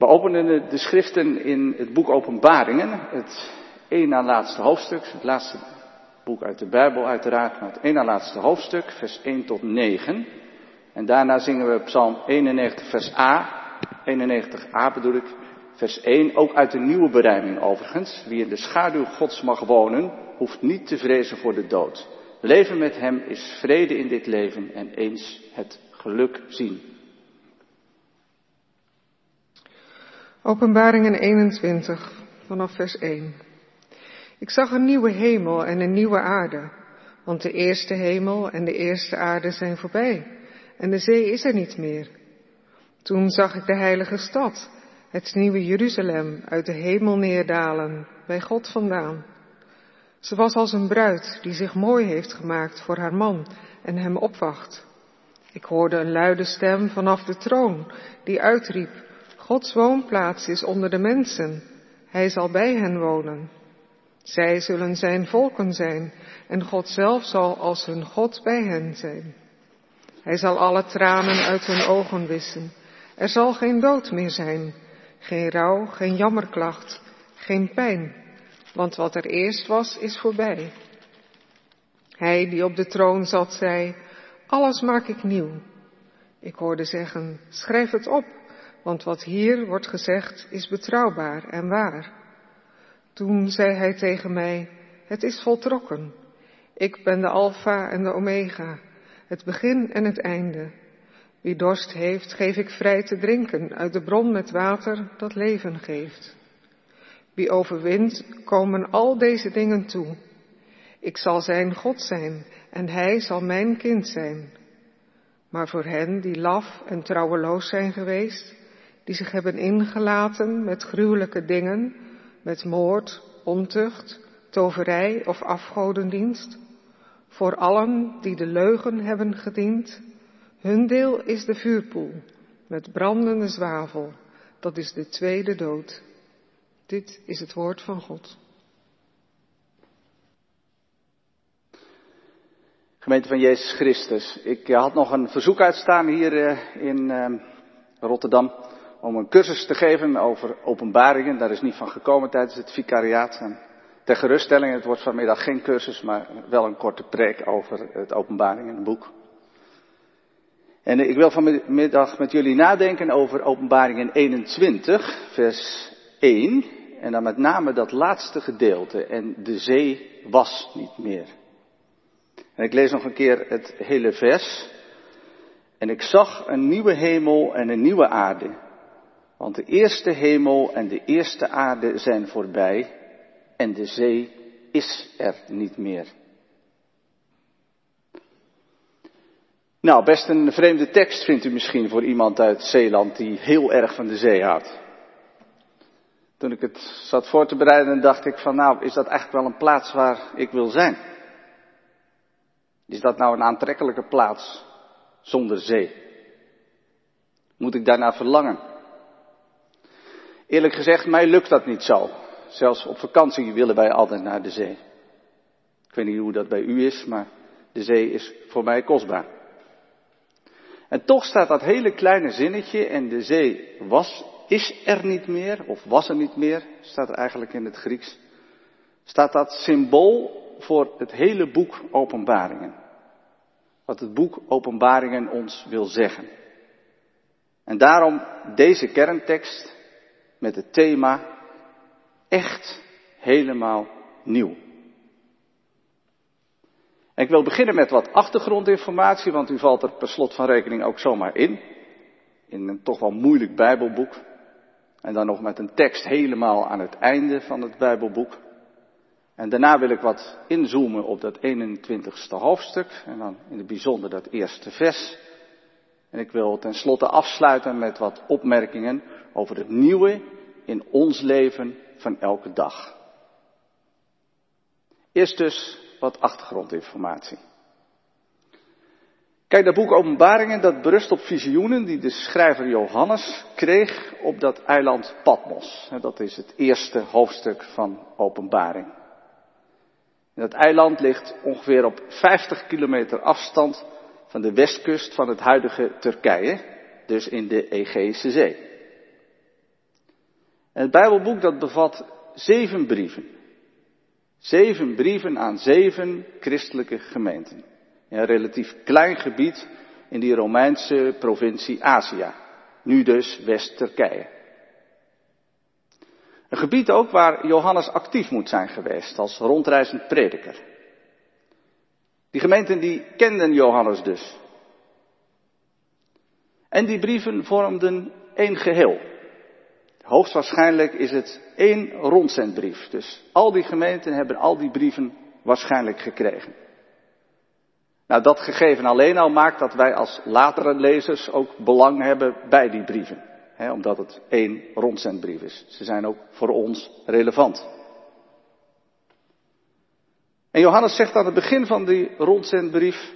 We openen de schriften in het boek Openbaringen, het één na laatste hoofdstuk, het laatste boek uit de Bijbel uiteraard, maar het één na laatste hoofdstuk, vers 1 tot 9. En daarna zingen we Psalm 91, vers A, 91a bedoel ik, vers 1, ook uit de nieuwe berijming overigens. Wie in de schaduw Gods mag wonen, hoeft niet te vrezen voor de dood. Leven met Hem is vrede in dit leven en eens het geluk zien. Openbaringen 21 vanaf vers 1. Ik zag een nieuwe hemel en een nieuwe aarde, want de eerste hemel en de eerste aarde zijn voorbij en de zee is er niet meer. Toen zag ik de heilige stad, het nieuwe Jeruzalem, uit de hemel neerdalen, bij God vandaan. Ze was als een bruid die zich mooi heeft gemaakt voor haar man en hem opwacht. Ik hoorde een luide stem vanaf de troon die uitriep, Gods woonplaats is onder de mensen, hij zal bij hen wonen. Zij zullen zijn volken zijn en God zelf zal als hun God bij hen zijn. Hij zal alle tranen uit hun ogen wissen. Er zal geen dood meer zijn, geen rouw, geen jammerklacht, geen pijn, want wat er eerst was, is voorbij. Hij die op de troon zat, zei, alles maak ik nieuw. Ik hoorde zeggen, schrijf het op, want wat hier wordt gezegd is betrouwbaar en waar. Toen zei hij tegen mij, het is voltrokken. Ik ben de Alpha en de Omega, het begin en het einde. Wie dorst heeft, geef ik vrij te drinken uit de bron met water dat leven geeft. Wie overwint, komen al deze dingen toe. Ik zal zijn God zijn en hij zal mijn kind zijn. Maar voor hen die laf en trouweloos zijn geweest, die zich hebben ingelaten met gruwelijke dingen, met moord, ontucht, toverij of afgodendienst, voor allen die de leugen hebben gediend, hun deel is de vuurpoel met brandende zwavel, dat is de tweede dood. Dit is het woord van God. Gemeente van Jezus Christus, ik eh, had nog een verzoek uitstaan hier eh, in ehm, Rotterdam om een cursus te geven over openbaringen. Daar is niet van gekomen tijdens het vicariaat. En ter geruststelling, het wordt vanmiddag geen cursus, maar wel een korte preek over het openbaringenboek. En ik wil vanmiddag met jullie nadenken over openbaringen 21, vers 1. En dan met name dat laatste gedeelte. En de zee was niet meer. En ik lees nog een keer het hele vers. En ik zag een nieuwe hemel en een nieuwe aarde. Want de eerste hemel en de eerste aarde zijn voorbij en de zee is er niet meer. Nou, best een vreemde tekst vindt u misschien voor iemand uit Zeeland die heel erg van de zee houdt. Toen ik het zat voor te bereiden, dacht ik van nou, is dat eigenlijk wel een plaats waar ik wil zijn? Is dat nou een aantrekkelijke plaats zonder zee? Moet ik daarna verlangen? Eerlijk gezegd, mij lukt dat niet zo. Zelfs op vakantie willen wij altijd naar de zee. Ik weet niet hoe dat bij u is, maar de zee is voor mij kostbaar. En toch staat dat hele kleine zinnetje en de zee was, is er niet meer, of was er niet meer, staat er eigenlijk in het Grieks, staat dat symbool voor het hele boek Openbaringen. Wat het boek Openbaringen ons wil zeggen. En daarom deze kerntekst met het thema echt helemaal nieuw. En ik wil beginnen met wat achtergrondinformatie, want u valt er per slot van rekening ook zomaar in. In een toch wel moeilijk Bijbelboek. En dan nog met een tekst helemaal aan het einde van het Bijbelboek. En daarna wil ik wat inzoomen op dat 21ste hoofdstuk. En dan in het bijzonder dat eerste vers. En ik wil tenslotte afsluiten met wat opmerkingen over het nieuwe in ons leven van elke dag. Eerst dus wat achtergrondinformatie. Kijk, dat boek Openbaringen, dat berust op visioenen die de schrijver Johannes kreeg op dat eiland Patmos. Dat is het eerste hoofdstuk van Openbaring. En dat eiland ligt ongeveer op 50 kilometer afstand van de westkust van het huidige Turkije, dus in de Egeïsche Zee. Het Bijbelboek dat bevat zeven brieven. Zeven brieven aan zeven christelijke gemeenten. In een relatief klein gebied in die Romeinse provincie Azië. Nu dus West-Turkije. Een gebied ook waar Johannes actief moet zijn geweest als rondreizend prediker. Die gemeenten die kenden Johannes dus. En die brieven vormden één geheel. Hoogstwaarschijnlijk is het één rondzendbrief. Dus al die gemeenten hebben al die brieven waarschijnlijk gekregen. Nou, dat gegeven alleen al maakt dat wij als latere lezers ook belang hebben bij die brieven. Omdat het één rondzendbrief is. Ze zijn ook voor ons relevant. En Johannes zegt aan het begin van die rondzendbrief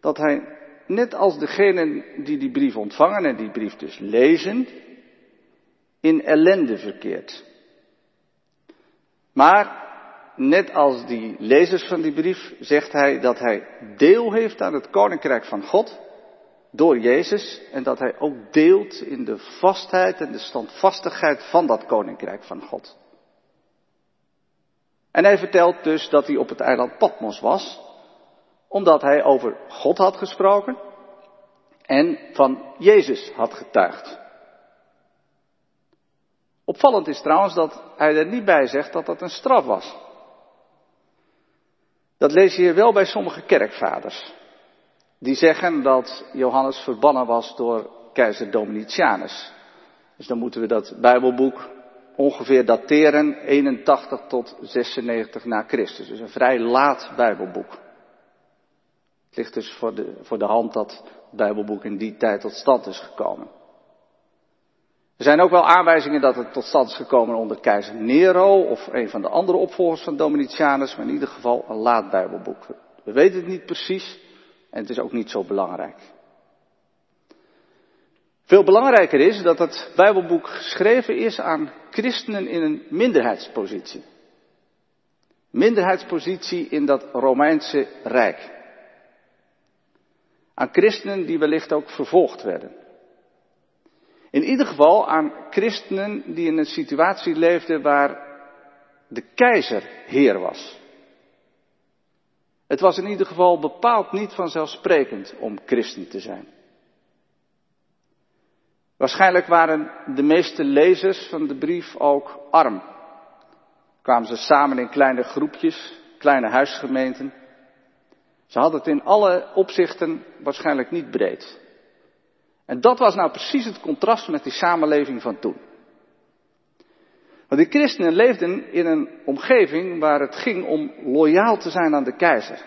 dat hij, net als degenen die die brief ontvangen en die brief dus lezen, in ellende verkeert. Maar, net als die lezers van die brief, zegt hij dat hij deel heeft aan het koninkrijk van God door Jezus en dat hij ook deelt in de vastheid en de standvastigheid van dat koninkrijk van God. En hij vertelt dus dat hij op het eiland Patmos was, omdat hij over God had gesproken en van Jezus had getuigd. Opvallend is trouwens dat hij er niet bij zegt dat dat een straf was. Dat lees je wel bij sommige kerkvaders. Die zeggen dat Johannes verbannen was door keizer Domitianus. Dus dan moeten we dat Bijbelboek ongeveer dateren 81 tot 96 na Christus. Dus een vrij laat Bijbelboek. Het ligt dus voor de, voor de hand dat het Bijbelboek in die tijd tot stand is gekomen. Er zijn ook wel aanwijzingen dat het tot stand is gekomen onder keizer Nero of een van de andere opvolgers van Domitianus, maar in ieder geval een laat Bijbelboek. We weten het niet precies en het is ook niet zo belangrijk. Veel belangrijker is dat het Bijbelboek geschreven is aan christenen in een minderheidspositie. Minderheidspositie in dat Romeinse Rijk. Aan christenen die wellicht ook vervolgd werden. In ieder geval aan christenen die in een situatie leefden waar de keizer heer was. Het was in ieder geval bepaald niet vanzelfsprekend om christen te zijn. Waarschijnlijk waren de meeste lezers van de brief ook arm. Kwamen ze samen in kleine groepjes, kleine huisgemeenten. Ze hadden het in alle opzichten waarschijnlijk niet breed. En dat was nou precies het contrast met die samenleving van toen. Want die christenen leefden in een omgeving waar het ging om loyaal te zijn aan de keizer.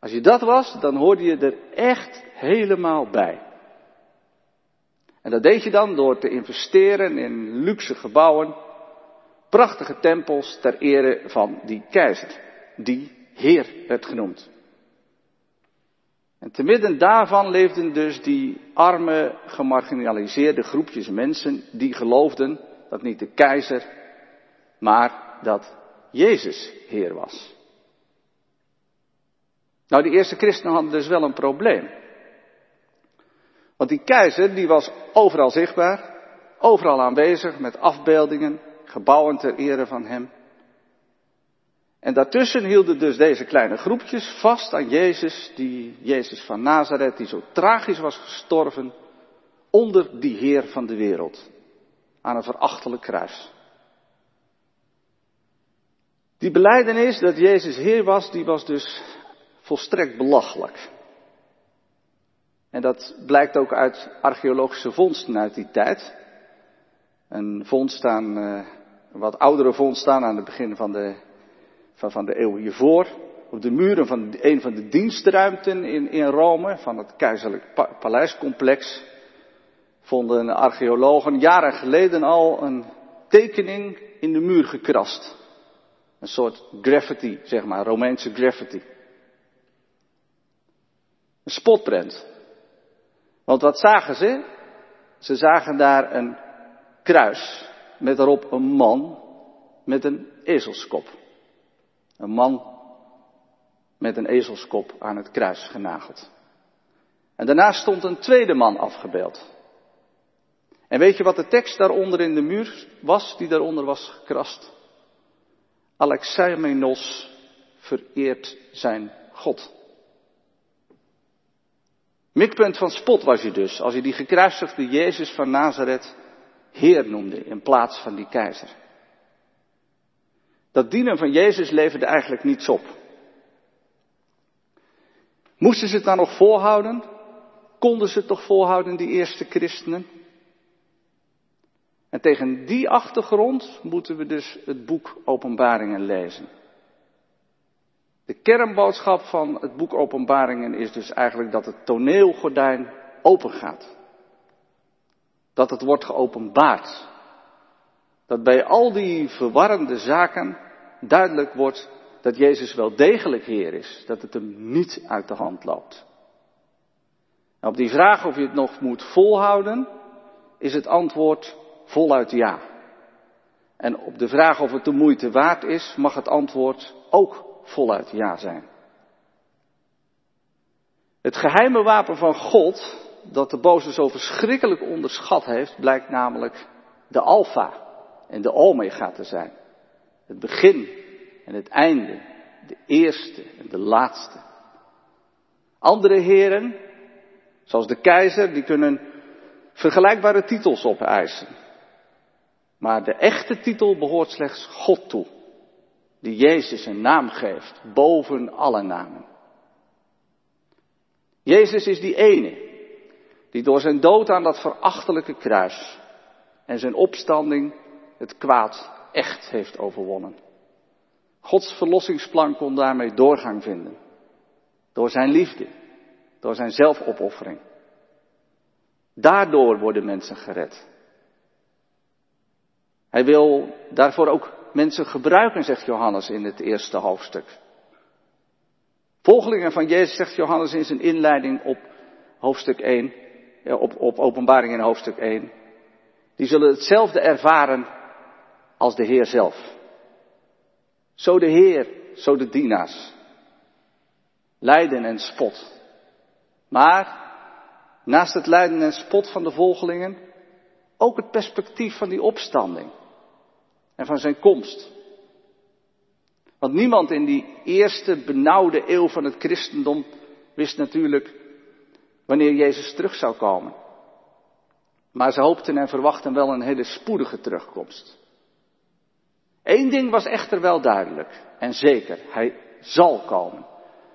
Als je dat was, dan hoorde je er echt helemaal bij. En dat deed je dan door te investeren in luxe gebouwen, prachtige tempels ter ere van die keizer, die Heer werd genoemd. En te midden daarvan leefden dus die arme, gemarginaliseerde groepjes mensen die geloofden dat niet de keizer, maar dat Jezus Heer was. Nou, die eerste christenen hadden dus wel een probleem. Want die keizer, die was overal zichtbaar, overal aanwezig met afbeeldingen, gebouwen ter ere van hem. En daartussen hielden dus deze kleine groepjes vast aan Jezus, die Jezus van Nazareth, die zo tragisch was gestorven onder die Heer van de wereld, aan een verachtelijk kruis. Die beleidenis dat Jezus Heer was, die was dus volstrekt belachelijk. En dat blijkt ook uit archeologische vondsten uit die tijd. Een vondst aan, een wat oudere vondst staan aan het begin van de van, van de eeuw hiervoor. Op de muren van een van de dienstruimten in, in Rome, van het keizerlijk paleiscomplex, vonden archeologen jaren geleden al een tekening in de muur gekrast. Een soort graffiti, zeg maar, Romeinse graffiti. Een spotprint. Want wat zagen ze? Ze zagen daar een kruis met daarop een man met een ezelskop. Een man met een ezelskop aan het kruis genageld. En daarnaast stond een tweede man afgebeeld. En weet je wat de tekst daaronder in de muur was, die daaronder was gekrast? Alexeimenos vereert zijn God. Mikpunt van spot was je dus, als je die gekruisigde Jezus van Nazareth Heer noemde in plaats van die keizer. Dat dienen van Jezus leverde eigenlijk niets op. Moesten ze het dan nog volhouden? Konden ze het toch volhouden, die eerste christenen? En tegen die achtergrond moeten we dus het boek Openbaringen lezen. De kernboodschap van het boek Openbaringen is dus eigenlijk dat het toneelgordijn opengaat. Dat het wordt geopenbaard. Dat bij al die verwarrende zaken duidelijk wordt dat Jezus wel degelijk Heer is. Dat het hem niet uit de hand loopt. op die vraag of je het nog moet volhouden, is het antwoord voluit ja. En op de vraag of het de moeite waard is, mag het antwoord ook voluit ja zijn. Het geheime wapen van God, dat de boze zo verschrikkelijk onderschat heeft, blijkt namelijk de alfa en de omega te zijn. Het begin en het einde, de eerste en de laatste. Andere heren, zoals de keizer, die kunnen vergelijkbare titels opeisen. Maar de echte titel behoort slechts God toe, die Jezus een naam geeft boven alle namen. Jezus is die ene die door zijn dood aan dat verachtelijke kruis en zijn opstanding het kwaad echt heeft overwonnen. Gods verlossingsplan kon daarmee doorgang vinden. Door zijn liefde, door zijn zelfopoffering. Daardoor worden mensen gered. Hij wil daarvoor ook mensen gebruiken, zegt Johannes in het eerste hoofdstuk. Volgelingen van Jezus, zegt Johannes in zijn inleiding op hoofdstuk 1, op, op openbaring in hoofdstuk 1. Die zullen hetzelfde ervaren als de Heer zelf. Zo de Heer, zo de dienaars. Lijden en spot. Maar naast het lijden en spot van de volgelingen ook het perspectief van die opstanding en van zijn komst. Want niemand in die eerste benauwde eeuw van het christendom wist natuurlijk wanneer Jezus terug zou komen. Maar ze hoopten en verwachten wel een hele spoedige terugkomst. Eén ding was echter wel duidelijk en zeker, hij zal komen.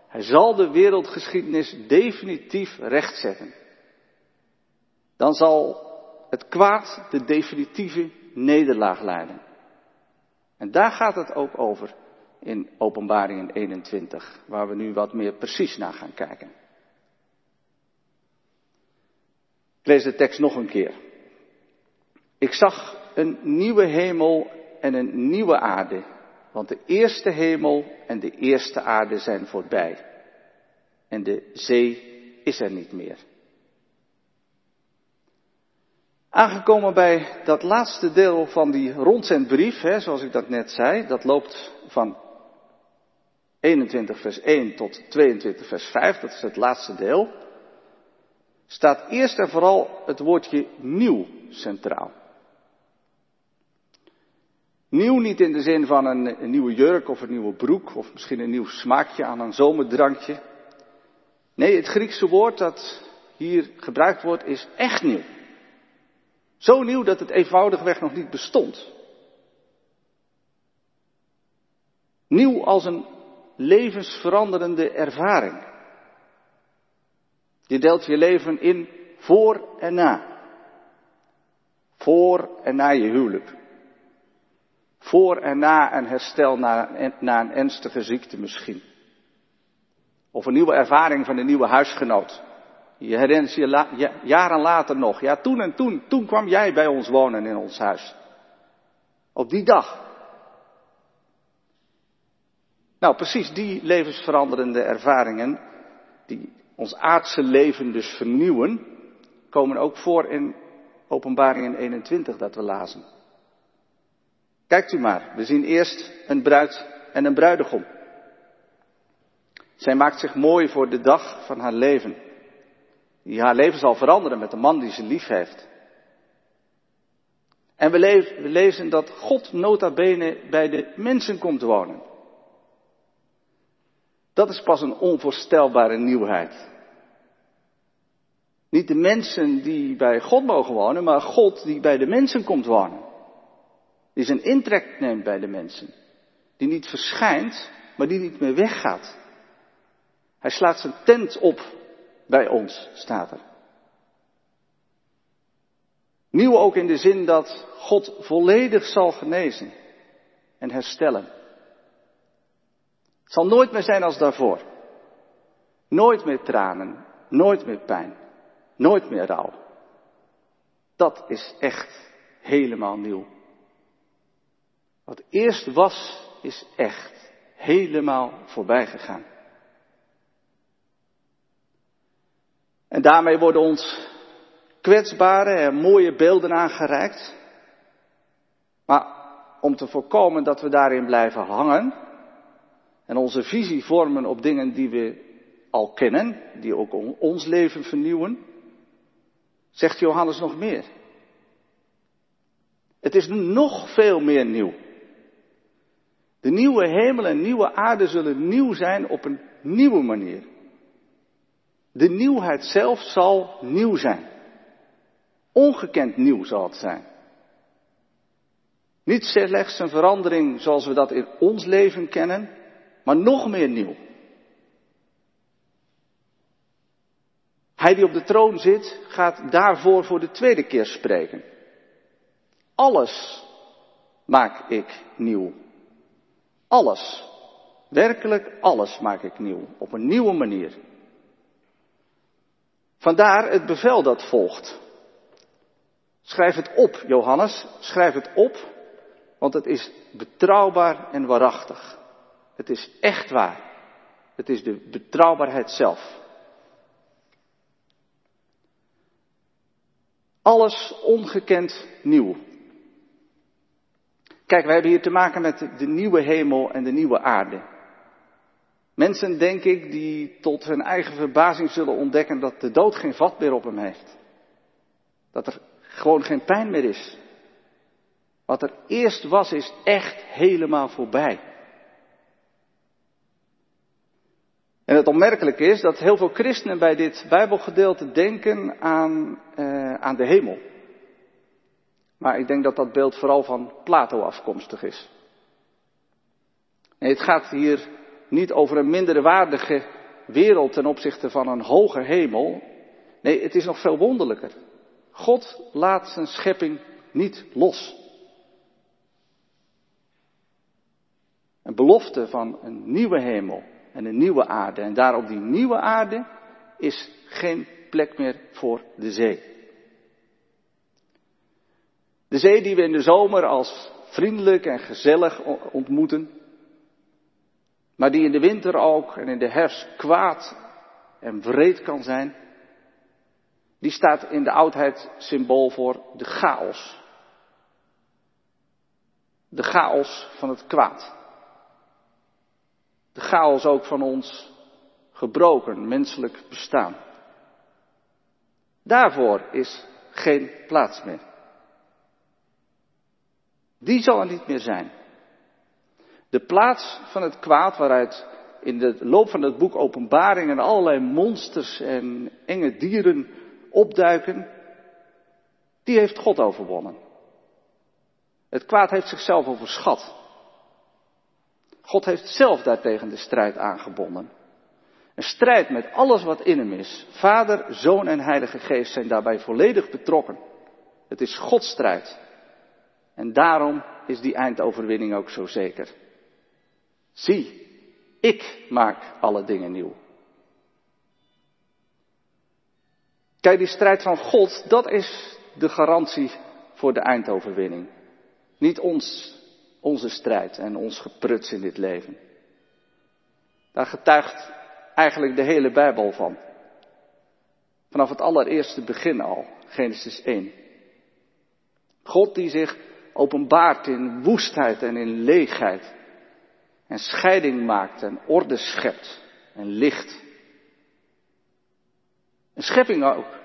Hij zal de wereldgeschiedenis definitief rechtzetten. Dan zal het kwaad de definitieve nederlaag leiden. En daar gaat het ook over in Openbaring 21, waar we nu wat meer precies naar gaan kijken. Ik lees de tekst nog een keer. Ik zag een nieuwe hemel en een nieuwe aarde, want de eerste hemel en de eerste aarde zijn voorbij. En de zee is er niet meer. Aangekomen bij dat laatste deel van die rondzendbrief, hè, zoals ik dat net zei, dat loopt van 21 vers 1 tot 22 vers 5, dat is het laatste deel, staat eerst en vooral het woordje nieuw centraal. Nieuw niet in de zin van een, nieuwe jurk of een nieuwe broek of misschien een nieuw smaakje aan een zomerdrankje. Nee, het Griekse woord dat hier gebruikt wordt is echt nieuw. Zo nieuw dat het eenvoudigweg nog niet bestond. Nieuw als een levensveranderende ervaring. Je deelt je leven in voor en na. Voor en na je huwelijk. Voor en na een herstel na, na een ernstige ziekte misschien. Of een nieuwe ervaring van een nieuwe huisgenoot. Je herinnert je jaren later nog. Ja, toen en toen, toen kwam jij bij ons wonen in ons huis. Op die dag. Nou, precies die levensveranderende ervaringen, die ons aardse leven dus vernieuwen, komen ook voor in Openbaring 21 dat we lazen. Kijkt u maar, we zien eerst een bruid en een bruidegom. Zij maakt zich mooi voor de dag van haar leven die haar leven zal veranderen met de man die ze lief heeft. En we, we lezen dat God nota bene bij de mensen komt wonen. Dat is pas een onvoorstelbare nieuwheid. Niet de mensen die bij God mogen wonen, maar God die bij de mensen komt wonen. Die zijn intrek neemt bij de mensen. Die niet verschijnt, maar die niet meer weggaat. Hij slaat zijn tent op bij ons, staat er. Nieuw ook in de zin dat God volledig zal genezen en herstellen. Het zal nooit meer zijn als daarvoor. Nooit meer tranen, nooit meer pijn, nooit meer rouw. Dat is echt helemaal nieuw. Wat eerst was, is echt helemaal voorbij gegaan. En daarmee worden ons kwetsbare en mooie beelden aangereikt. Maar om te voorkomen dat we daarin blijven hangen en onze visie vormen op dingen die we al kennen, die ook ons leven vernieuwen, zegt Johannes nog meer. Het is nog veel meer nieuw. De nieuwe hemel en nieuwe aarde zullen nieuw zijn op een nieuwe manier. De nieuwheid zelf zal nieuw zijn. Ongekend nieuw zal het zijn. Niet slechts een verandering zoals we dat in ons leven kennen, maar nog meer nieuw. Hij die op de troon zit, gaat daarvoor voor de tweede keer spreken. Alles maak ik nieuw. Alles. Werkelijk alles maak ik nieuw. Op een nieuwe manier. Vandaar het bevel dat volgt. Schrijf het op, Johannes. Schrijf het op, want het is betrouwbaar en waarachtig. Het is echt waar. Het is de betrouwbaarheid zelf. Alles ongekend nieuw. Kijk, wij hebben hier te maken met de nieuwe hemel en de nieuwe aarde. Mensen, denk ik, die tot hun eigen verbazing zullen ontdekken dat de dood geen vat meer op hem heeft. Dat er gewoon geen pijn meer is. Wat er eerst was, is echt helemaal voorbij. En het opmerkelijke is dat heel veel christenen bij dit Bijbelgedeelte denken aan, uh, aan de hemel. Maar ik denk dat dat beeld vooral van Plato afkomstig is. Nee, het gaat hier niet over een mindere waardige wereld ten opzichte van een hoge hemel. Nee, het is nog veel wonderlijker. God laat zijn schepping niet los. Een belofte van een nieuwe hemel en een nieuwe aarde. En daar op die nieuwe aarde is geen plek meer voor de zee. De zee die we in de zomer als vriendelijk en gezellig ontmoeten, maar die in de winter ook en in de herfst kwaad en wreed kan zijn, die staat in de oudheid symbool voor de chaos. De chaos van het kwaad. De chaos ook van ons gebroken menselijk bestaan. Daarvoor is geen plaats meer. Die zal er niet meer zijn. De plaats van het kwaad waaruit in de loop van het boek Openbaringen allerlei monsters en enge dieren opduiken, die heeft God overwonnen. Het kwaad heeft zichzelf overschat. God heeft zelf daartegen de strijd aangebonden. Een strijd met alles wat in hem is. Vader, Zoon en Heilige Geest zijn daarbij volledig betrokken. Het is Gods strijd. En daarom is die eindoverwinning ook zo zeker. Zie, ik maak alle dingen nieuw. Kijk, die strijd van God, dat is de garantie voor de eindoverwinning. Niet ons, onze strijd en ons gepruts in dit leven. Daar getuigt eigenlijk de hele Bijbel van. Vanaf het allereerste begin al, Genesis 1. God die zich openbaart in woestheid en in leegheid. En scheiding maakt en orde schept en licht. Een schepping ook,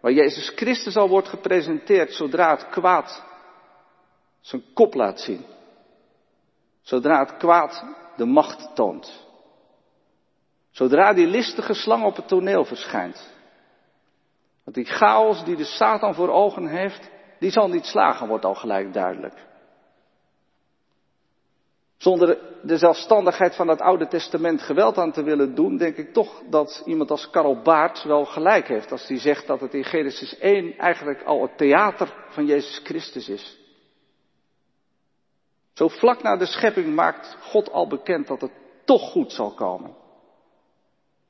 waar Jezus Christus al wordt gepresenteerd zodra het kwaad zijn kop laat zien. Zodra het kwaad de macht toont. Zodra die listige slang op het toneel verschijnt. Want die chaos die de Satan voor ogen heeft, die zal niet slagen, wordt al gelijk duidelijk. Zonder de zelfstandigheid van het Oude Testament geweld aan te willen doen, denk ik toch dat iemand als Karel Baart wel gelijk heeft als hij zegt dat het in Genesis 1 eigenlijk al het theater van Jezus Christus is. Zo vlak na de schepping maakt God al bekend dat het toch goed zal komen.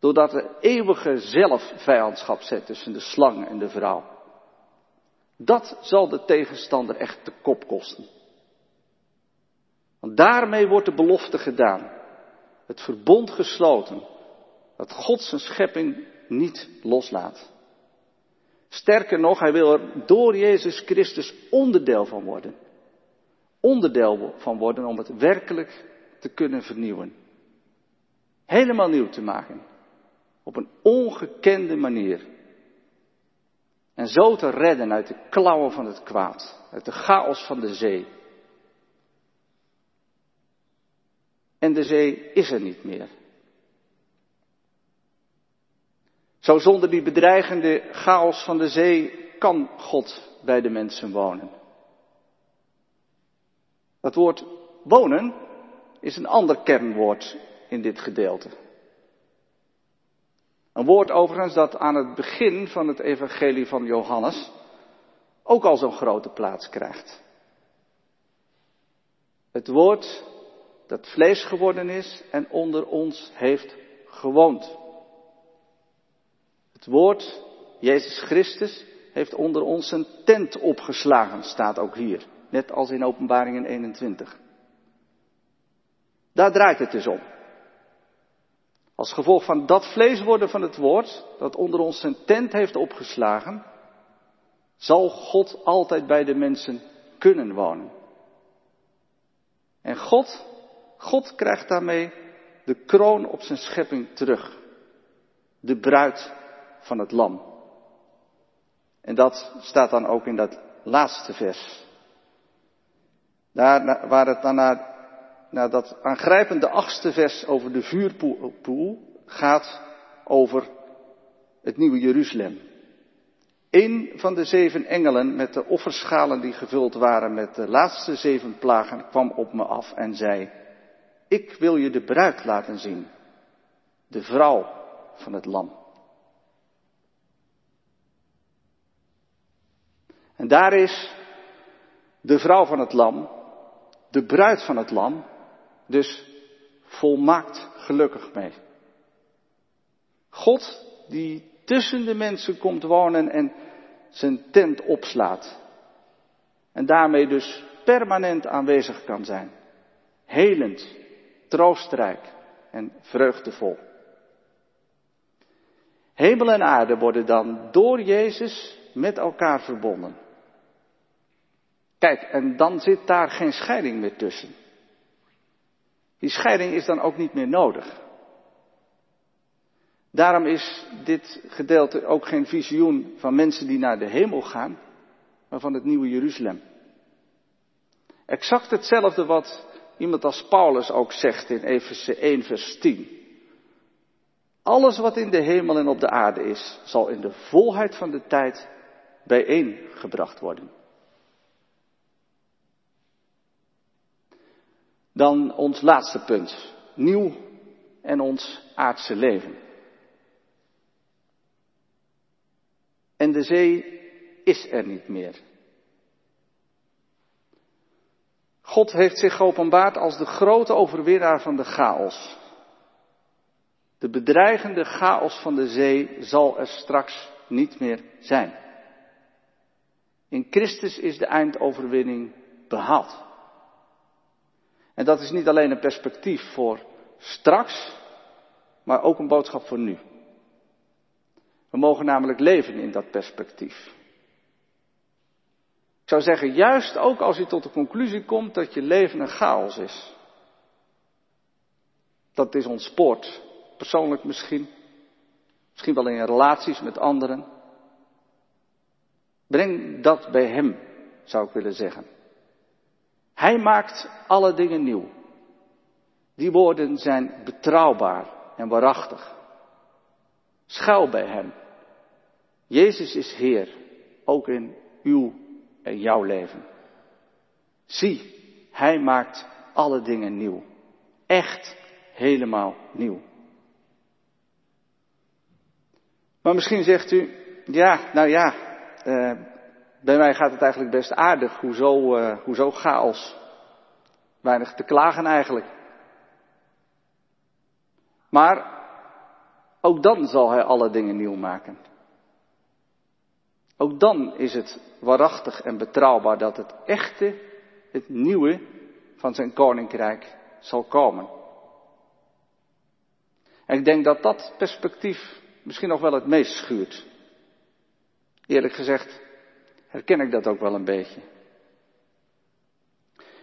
Doordat er eeuwige zelfvijandschap zet tussen de slang en de vrouw. Dat zal de tegenstander echt de kop kosten. Want daarmee wordt de belofte gedaan. Het verbond gesloten. Dat God zijn schepping niet loslaat. Sterker nog, hij wil er door Jezus Christus onderdeel van worden. Onderdeel van worden om het werkelijk te kunnen vernieuwen. Helemaal nieuw te maken. Op een ongekende manier. En zo te redden uit de klauwen van het kwaad. Uit de chaos van de zee. en de zee is er niet meer. Zo zonder die bedreigende chaos van de zee kan God bij de mensen wonen. Dat woord wonen is een ander kernwoord in dit gedeelte. Een woord overigens dat aan het begin van het evangelie van Johannes ook al zo'n grote plaats krijgt. Het woord dat vlees geworden is en onder ons heeft gewoond. Het woord, Jezus Christus, heeft onder ons een tent opgeslagen, staat ook hier. Net als in Openbaringen 21. Daar draait het dus om. Als gevolg van dat vlees worden van het woord, dat onder ons zijn tent heeft opgeslagen, zal God altijd bij de mensen kunnen wonen. En God God krijgt daarmee de kroon op zijn schepping terug. De bruid van het lam. En dat staat dan ook in dat laatste vers. Daar, waar het dan naar, naar dat aangrijpende achtste vers over de vuurpoel gaat over het nieuwe Jeruzalem. Een van de zeven engelen met de offerschalen die gevuld waren met de laatste zeven plagen kwam op me af en zei, ik wil je de bruid laten zien, de vrouw van het lam. En daar is de vrouw van het lam, de bruid van het lam, dus volmaakt gelukkig mee. God die tussen de mensen komt wonen en zijn tent opslaat. En daarmee dus permanent aanwezig kan zijn. Helend, troostrijk en vreugdevol. Hemel en aarde worden dan door Jezus met elkaar verbonden. Kijk, en dan zit daar geen scheiding meer tussen. Die scheiding is dan ook niet meer nodig. Daarom is dit gedeelte ook geen visioen van mensen die naar de hemel gaan, maar van het nieuwe Jeruzalem. Exact hetzelfde wat Iemand als Paulus ook zegt in Efeze 1, vers 10. Alles wat in de hemel en op de aarde is, zal in de volheid van de tijd bijeengebracht worden. Dan ons laatste punt. Nieuw en ons aardse leven. En de zee is er niet meer. God heeft zich geopenbaard als de grote overwinnaar van de chaos. De bedreigende chaos van de zee zal er straks niet meer zijn. In Christus is de eindoverwinning behaald. En dat is niet alleen een perspectief voor straks, maar ook een boodschap voor nu. We mogen namelijk leven in dat perspectief zou zeggen, juist ook als je tot de conclusie komt dat je leven een chaos is. Dat is ontspoord. Persoonlijk misschien. Misschien wel in relaties met anderen. Breng dat bij Hem, zou ik willen zeggen. Hij maakt alle dingen nieuw. Die woorden zijn betrouwbaar en waarachtig. Schuil bij Hem. Jezus is Heer, ook in uw en jouw leven. Zie, Hij maakt alle dingen nieuw. Echt helemaal nieuw. Maar misschien zegt u, ja, nou ja, eh, bij mij gaat het eigenlijk best aardig. Hoezo, uh, hoezo chaos? Weinig te klagen eigenlijk. Maar ook dan zal hij alle dingen nieuw maken. Ook dan is het waarachtig en betrouwbaar dat het echte, het nieuwe van zijn koninkrijk zal komen. En ik denk dat dat perspectief misschien nog wel het meest schuurt. Eerlijk gezegd herken ik dat ook wel een beetje.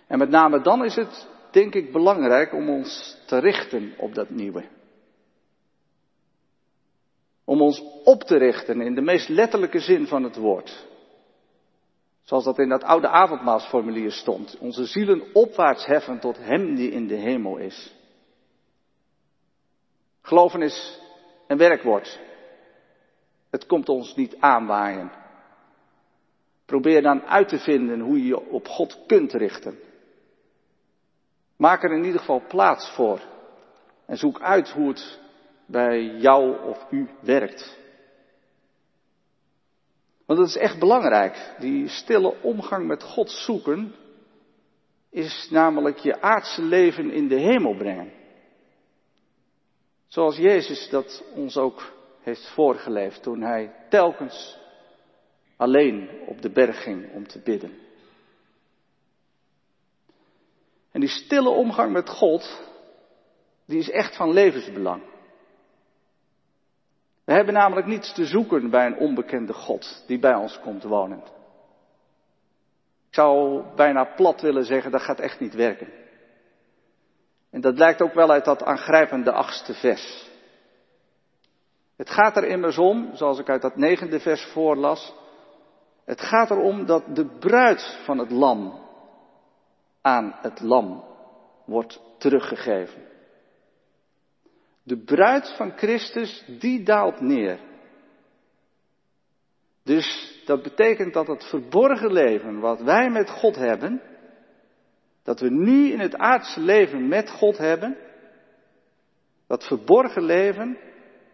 En met name dan is het, denk ik, belangrijk om ons te richten op dat nieuwe. Om ons op te richten in de meest letterlijke zin van het woord. Zoals dat in dat oude avondmaalsformulier stond. Onze zielen opwaarts heffen tot Hem die in de hemel is. Geloven is een werkwoord. Het komt ons niet aanwaaien. Probeer dan uit te vinden hoe je je op God kunt richten. Maak er in ieder geval plaats voor. En zoek uit hoe het bij jou of u werkt. Want dat is echt belangrijk. Die stille omgang met God zoeken is namelijk je aardse leven in de hemel brengen. Zoals Jezus dat ons ook heeft voorgeleefd toen hij telkens alleen op de berg ging om te bidden. En die stille omgang met God, die is echt van levensbelang. We hebben namelijk niets te zoeken bij een onbekende God die bij ons komt wonen. Ik zou bijna plat willen zeggen, dat gaat echt niet werken. En dat blijkt ook wel uit dat aangrijpende achtste vers. Het gaat er immers om, zoals ik uit dat negende vers voorlas, het gaat erom dat de bruid van het lam aan het lam wordt teruggegeven. De bruid van Christus, die daalt neer. Dus dat betekent dat het verborgen leven wat wij met God hebben, dat we nu in het aardse leven met God hebben, dat verborgen leven,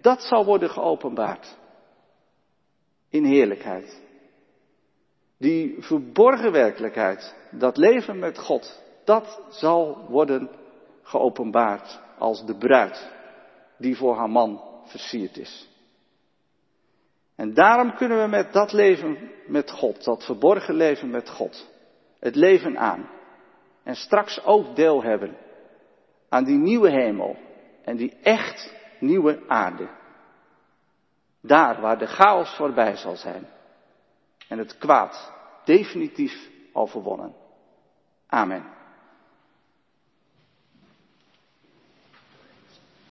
dat zal worden geopenbaard. In heerlijkheid. Die verborgen werkelijkheid, dat leven met God, dat zal worden geopenbaard als de bruid die voor haar man versierd is. En daarom kunnen we met dat leven met God, dat verborgen leven met God, het leven aan. En straks ook deel hebben aan die nieuwe hemel en die echt nieuwe aarde. Daar waar de chaos voorbij zal zijn en het kwaad definitief overwonnen. Amen.